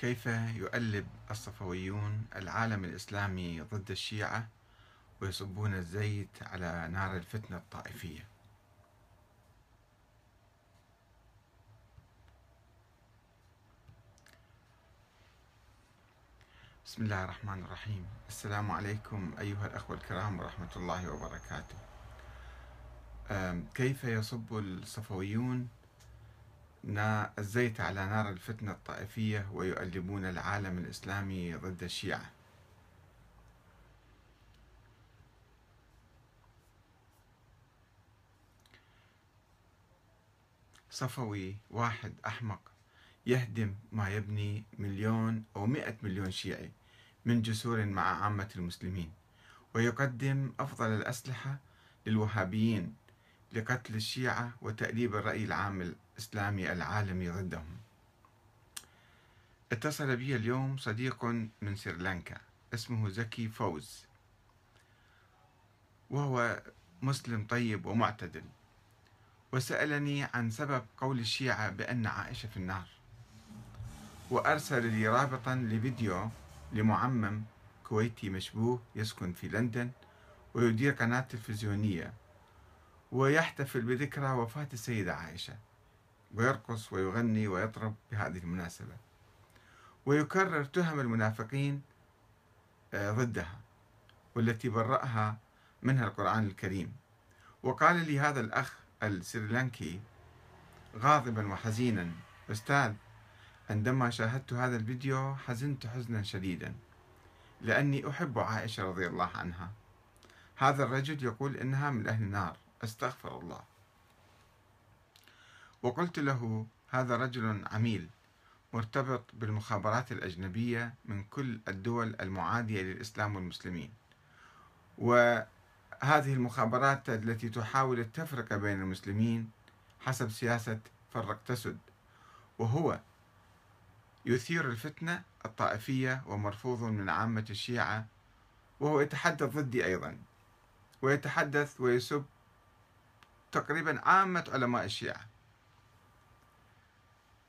كيف يؤلب الصفويون العالم الإسلامي ضد الشيعة ويصبون الزيت على نار الفتنة الطائفية؟ بسم الله الرحمن الرحيم. السلام عليكم أيها الأخوة الكرام ورحمة الله وبركاته. كيف يصب الصفويون الزيت على نار الفتنة الطائفية ويؤلبون العالم الإسلامي ضد الشيعة. صفوي واحد أحمق يهدم ما يبني مليون أو مئة مليون شيعي من جسور مع عامة المسلمين ويقدم أفضل الأسلحة للوهابيين لقتل الشيعة وتأليب الرأي العام الإسلامي العالمي ضدهم. اتصل بي اليوم صديق من سريلانكا اسمه زكي فوز. وهو مسلم طيب ومعتدل. وسألني عن سبب قول الشيعة بأن عائشة في النار. وأرسل لي رابطا لفيديو لمعمم كويتي مشبوه يسكن في لندن ويدير قناة تلفزيونية. ويحتفل بذكرى وفاة السيدة عائشة ويرقص ويغني ويطرب بهذه المناسبة. ويكرر تهم المنافقين آه، ضدها والتي برأها منها القرآن الكريم. وقال لي هذا الأخ السريلانكي غاضبا وحزينا أستاذ عندما شاهدت هذا الفيديو حزنت حزنا شديدا لأني أحب عائشة رضي الله عنها. هذا الرجل يقول إنها من أهل النار. أستغفر الله. وقلت له هذا رجل عميل مرتبط بالمخابرات الأجنبية من كل الدول المعادية للإسلام والمسلمين. وهذه المخابرات التي تحاول التفرقة بين المسلمين حسب سياسة فرق تسد. وهو يثير الفتنة الطائفية ومرفوض من عامة الشيعة وهو يتحدث ضدي أيضا. ويتحدث ويسب تقريبا عامة علماء الشيعة.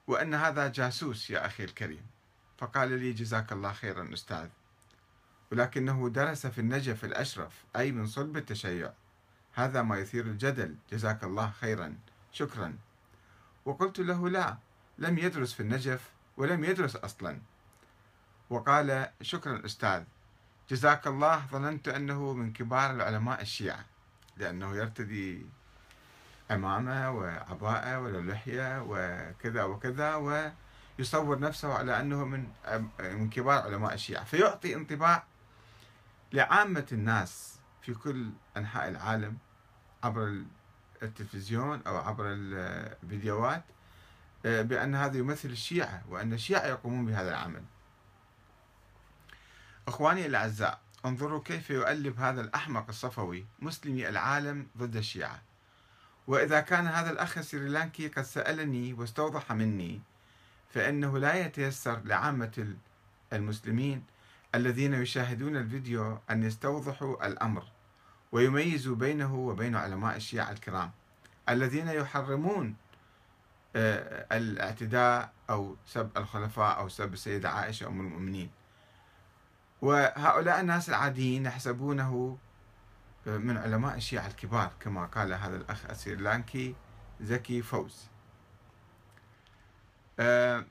وأن هذا جاسوس يا أخي الكريم. فقال لي جزاك الله خيرا أستاذ. ولكنه درس في النجف الأشرف أي من صلب التشيع. هذا ما يثير الجدل. جزاك الله خيرا. شكرا. وقلت له لا لم يدرس في النجف ولم يدرس أصلا. وقال شكرا أستاذ. جزاك الله ظننت أنه من كبار العلماء الشيعة لأنه يرتدي عمامة وعباءة ولا لحية وكذا وكذا ويصور نفسه على أنه من من كبار علماء الشيعة. فيعطي انطباع لعامة الناس في كل أنحاء العالم عبر التلفزيون أو عبر الفيديوهات بأن هذا يمثل الشيعة وأن الشيعة يقومون بهذا العمل. أخواني الأعزاء انظروا كيف يؤلب هذا الأحمق الصفوي مسلمي العالم ضد الشيعة. وإذا كان هذا الأخ السريلانكي قد سألني واستوضح مني فإنه لا يتيسر لعامة المسلمين الذين يشاهدون الفيديو أن يستوضحوا الأمر ويميزوا بينه وبين علماء الشيعة الكرام الذين يحرمون آه، الاعتداء أو سب الخلفاء أو سب السيدة عائشة أم المؤمنين. وهؤلاء الناس العاديين يحسبونه من علماء الشيعة الكبار كما قال هذا الأخ السريلانكي زكي فوز. آه،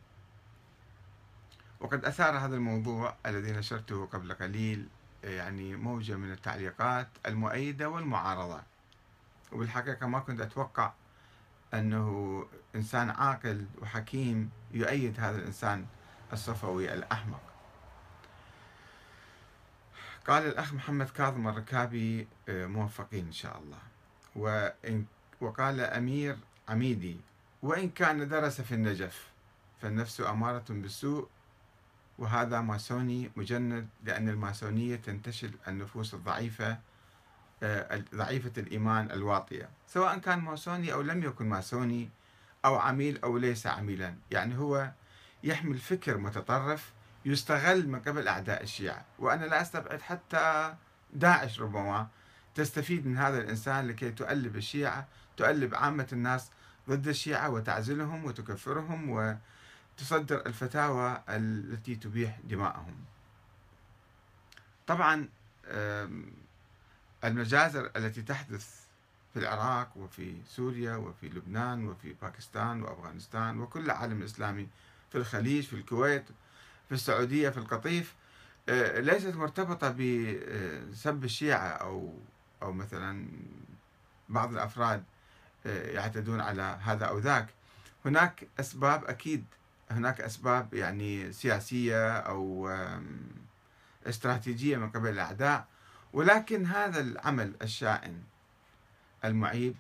وقد أثار هذا الموضوع الذي نشرته قبل قليل يعني موجة من التعليقات المؤيدة والمعارضة. وبالحقيقة ما كنت أتوقع أنه إنسان عاقل وحكيم يؤيد هذا الإنسان الصفوي الأحمق. قال الأخ محمد كاظم الركابي آه، موفقين إن شاء الله. وإن وقال أمير عميدي وإن كان درس في النجف فالنفس أمارة بالسوء وهذا ماسوني مجند لأن الماسونية تنتشل النفوس الضعيفة آه، ضعيفة الإيمان الواطية. سواء كان ماسوني أو لم يكن ماسوني أو عميل أو ليس عميلا. يعني هو يحمل فكر متطرف يستغل من قبل أعداء الشيعة. وأنا لا أستبعد حتى داعش ربما تستفيد من هذا الإنسان لكي تؤلب الشيعة تؤلب عامة الناس ضد الشيعة وتعزلهم وتكفرهم تصدر الفتاوى التي تبيح دماءهم. طبعا المجازر التي تحدث في العراق وفي سوريا وفي لبنان وفي باكستان وأفغانستان وكل العالم الإسلامي في الخليج في الكويت في السعودية في القطيف آه، ليست مرتبطة بسب الشيعة أو أو مثلا بعض الأفراد آه، يعتدون على هذا أو ذاك. هناك أسباب أكيد. هناك أسباب يعني سياسية أو استراتيجية من قبل الأعداء. ولكن هذا العمل الشائن المعيب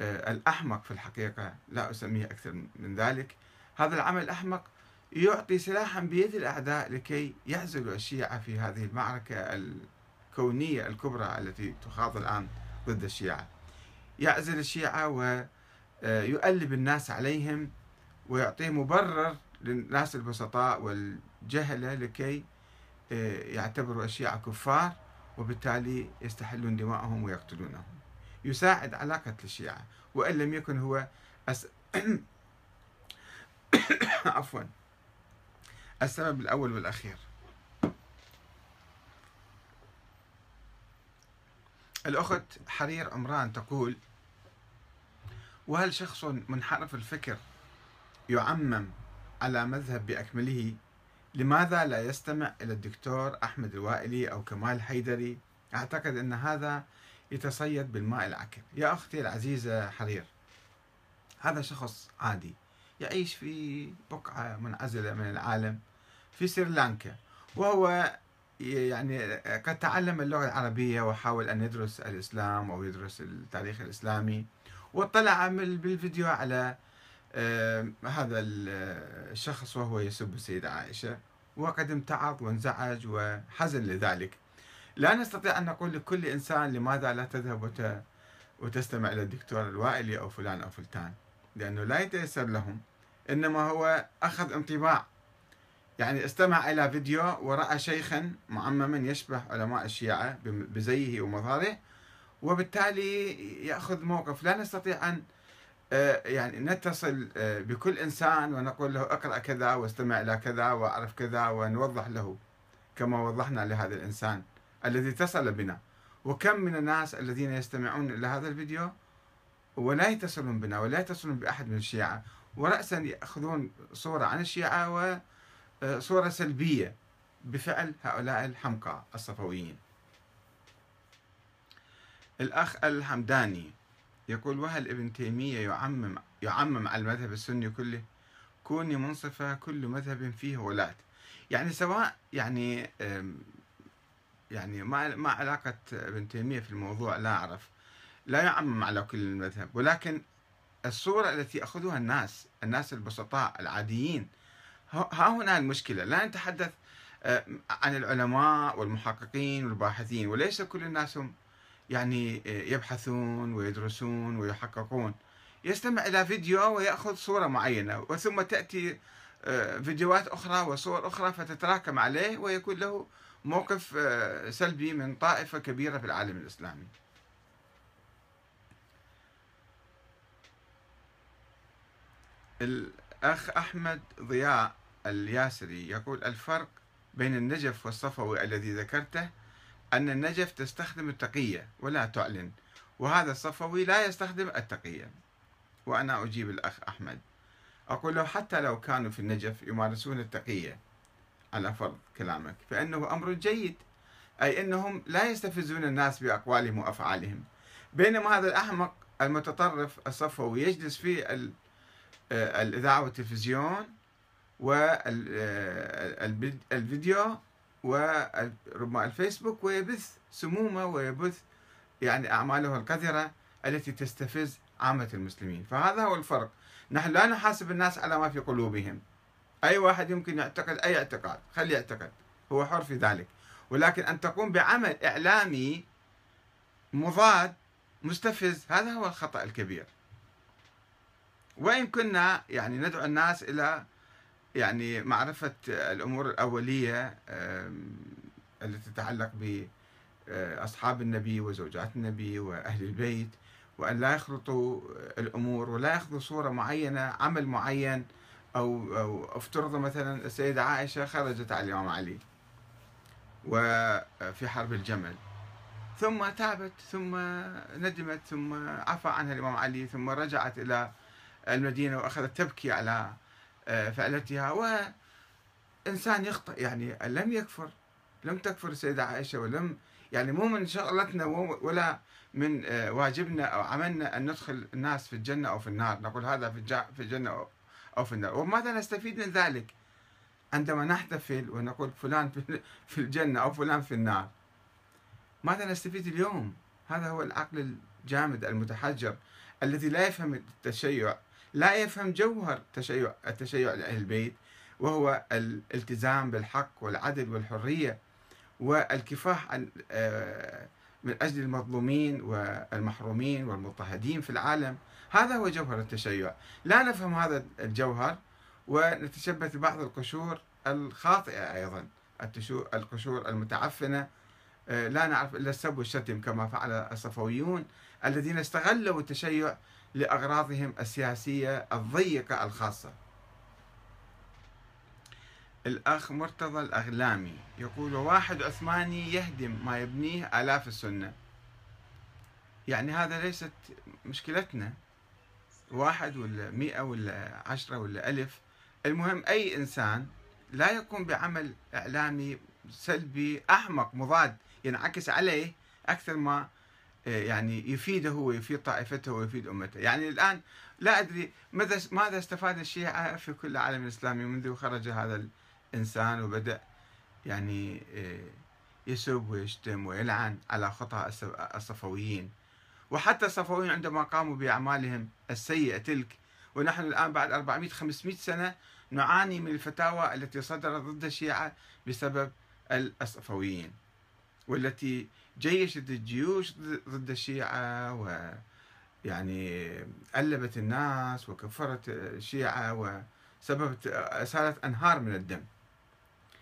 آه، الأحمق في الحقيقة لا أسميه أكثر من ذلك. هذا العمل الأحمق يعطي سلاحا بيد الأعداء لكي يعزلوا الشيعة في هذه المعركة الكونية الكبرى التي تخاض الآن ضد الشيعة. يعزل الشيعة ويؤلب الناس عليهم ويعطي مبرر للناس البسطاء والجهلة لكي آه، يعتبروا الشيعة كفار وبالتالي يستحلون دماءهم ويقتلونهم. يساعد على قتل الشيعة. وإن لم يكن هو أس... عفوا. السبب الأول والأخير. الأخت حرير عمران تقول وهل شخص منحرف الفكر يعمم على مذهب بأكمله؟ لماذا لا يستمع إلى الدكتور أحمد الوائلي أو كمال حيدري؟ أعتقد أن هذا يتصيد بالماء العكر. يا أختي العزيزة حرير هذا شخص عادي يعيش في بقعة منعزلة من العالم. في سريلانكا وهو يعني قد تعلم اللغة العربية وحاول أن يدرس الإسلام أو يدرس التاريخ الإسلامي واطلع بالفيديو على آه، هذا الشخص وهو يسب السيدة عائشة وقد امتعض وانزعج وحزن لذلك. لا نستطيع أن نقول لكل إنسان لماذا لا تذهب وتستمع إلى الدكتور الوائلي أو فلان أو فلتان لأنه لا يتيسر لهم إنما هو أخذ انطباع يعني استمع إلى فيديو ورأى شيخا معمما يشبه علماء الشيعة بزيه ومظهره وبالتالي يأخذ موقف. لا نستطيع أن آه، يعني نتصل آه، بكل إنسان ونقول له اقرأ كذا واستمع إلى كذا وأعرف كذا ونوضح له كما وضحنا لهذا الإنسان الذي اتصل بنا. وكم من الناس الذين يستمعون إلى هذا الفيديو ولا يتصلون بنا ولا يتصلون بأحد من الشيعة ورأسا يأخذون صورة عن الشيعة وصورة سلبية بفعل هؤلاء الحمقى الصفويين. الأخ الحمداني يقول وهل ابن تيمية يعمم يعمم على المذهب السني كله؟ كوني منصفة كل مذهب فيه ولاة. يعني سواء يعني يعني ما ما علاقة ابن تيمية في الموضوع لا أعرف. لا يعمم على كل المذهب ولكن الصورة التي يأخذها الناس الناس البسطاء العاديين ها هنا المشكلة. لا نتحدث آه، عن العلماء والمحققين والباحثين وليس كل الناس هم يعني آه، يبحثون ويدرسون ويحققون. يستمع إلى فيديو ويأخذ صورة معينة وثم تأتي آه، فيديوهات أخرى وصور أخرى فتتراكم عليه ويكون له موقف سلبي من طائفة كبيرة في العالم الإسلامي. الأخ أحمد ضياء الياسري يقول الفرق بين النجف والصفوي الذي ذكرته أن النجف تستخدم التقية ولا تعلن وهذا الصفوي لا يستخدم التقية. وأنا أجيب الأخ أحمد. أقول له حتى لو كانوا في النجف يمارسون التقية على فرض كلامك فإنه أمر جيد. أي أنهم لا يستفزون الناس بأقوالهم وأفعالهم. بينما هذا الأحمق المتطرف الصفوي يجلس في آه، الإذاعة والتلفزيون والفيديو وربما الفيسبوك ويبث سمومة ويبث يعني أعماله القذرة التي تستفز عامة المسلمين. فهذا هو الفرق. نحن لا نحاسب الناس على ما في قلوبهم. أي واحد يمكن يعتقد أي اعتقاد خليه يعتقد. هو حر في ذلك. ولكن أن تقوم بعمل إعلامي مضاد مستفز هذا هو الخطأ الكبير. وإن كنا يعني ندعو الناس إلى يعني معرفة الأمور الأولية التي تتعلق بأصحاب النبي وزوجات النبي وأهل البيت وأن لا يخلطوا الأمور ولا يأخذوا صورة معينة عمل معين أو, أو افترض مثلا السيدة عائشة خرجت على الإمام علي وفي حرب الجمل. ثم تابت ثم ندمت ثم عفى عنها الإمام علي ثم رجعت إلى المدينة وأخذت تبكي على آه، فعلتها وإنسان يخطئ يعني لم يكفر لم تكفر السيدة عائشة ولم يعني مو من شغلتنا ولا من آه، واجبنا أو عملنا أن ندخل الناس في الجنة أو في النار. نقول هذا في الجنة أو في النار. وماذا نستفيد من ذلك؟ عندما نحتفل ونقول فلان في الجنة أو فلان في النار. ماذا نستفيد اليوم؟ هذا هو العقل الجامد المتحجر الذي لا يفهم التشيع. لا يفهم جوهر التشيع التشيع لأهل البيت وهو الالتزام بالحق والعدل والحرية والكفاح آه، من أجل المظلومين والمحرومين والمضطهدين في العالم. هذا هو جوهر التشيع. لا نفهم هذا الجوهر ونتشبث ببعض القشور الخاطئة أيضا القشور المتعفنة لا نعرف إلا السب والشتم كما فعل الصفويون الذين استغلوا التشيع لأغراضهم السياسية الضيقة الخاصة. الأخ مرتضى الأغلامي يقول واحد عثماني يهدم ما يبنيه آلاف السنة. يعني هذا ليست مشكلتنا. واحد ولا مئة ولا عشرة ولا ألف. المهم أي إنسان لا يقوم بعمل إعلامي سلبي أحمق مضاد ينعكس عليه أكثر ما آه، يعني يفيده ويفيد طائفته ويفيد أمته. يعني الآن لا أدري ماذا ماذا استفاد الشيعة في كل العالم الإسلامي منذ خرج هذا الإنسان وبدأ يعني آه، يسب ويشتم ويلعن على خطأ الصفويين. وحتى الصفويين عندما قاموا بأعمالهم السيئة تلك ونحن الآن بعد 400 500 سنة نعاني من الفتاوى التي صدرت ضد الشيعة بسبب الصفويين والتي جيشت الجيوش ضد الشيعة و يعني ألبت الناس وكفرت الشيعة وسببت أسالت أنهار من الدم.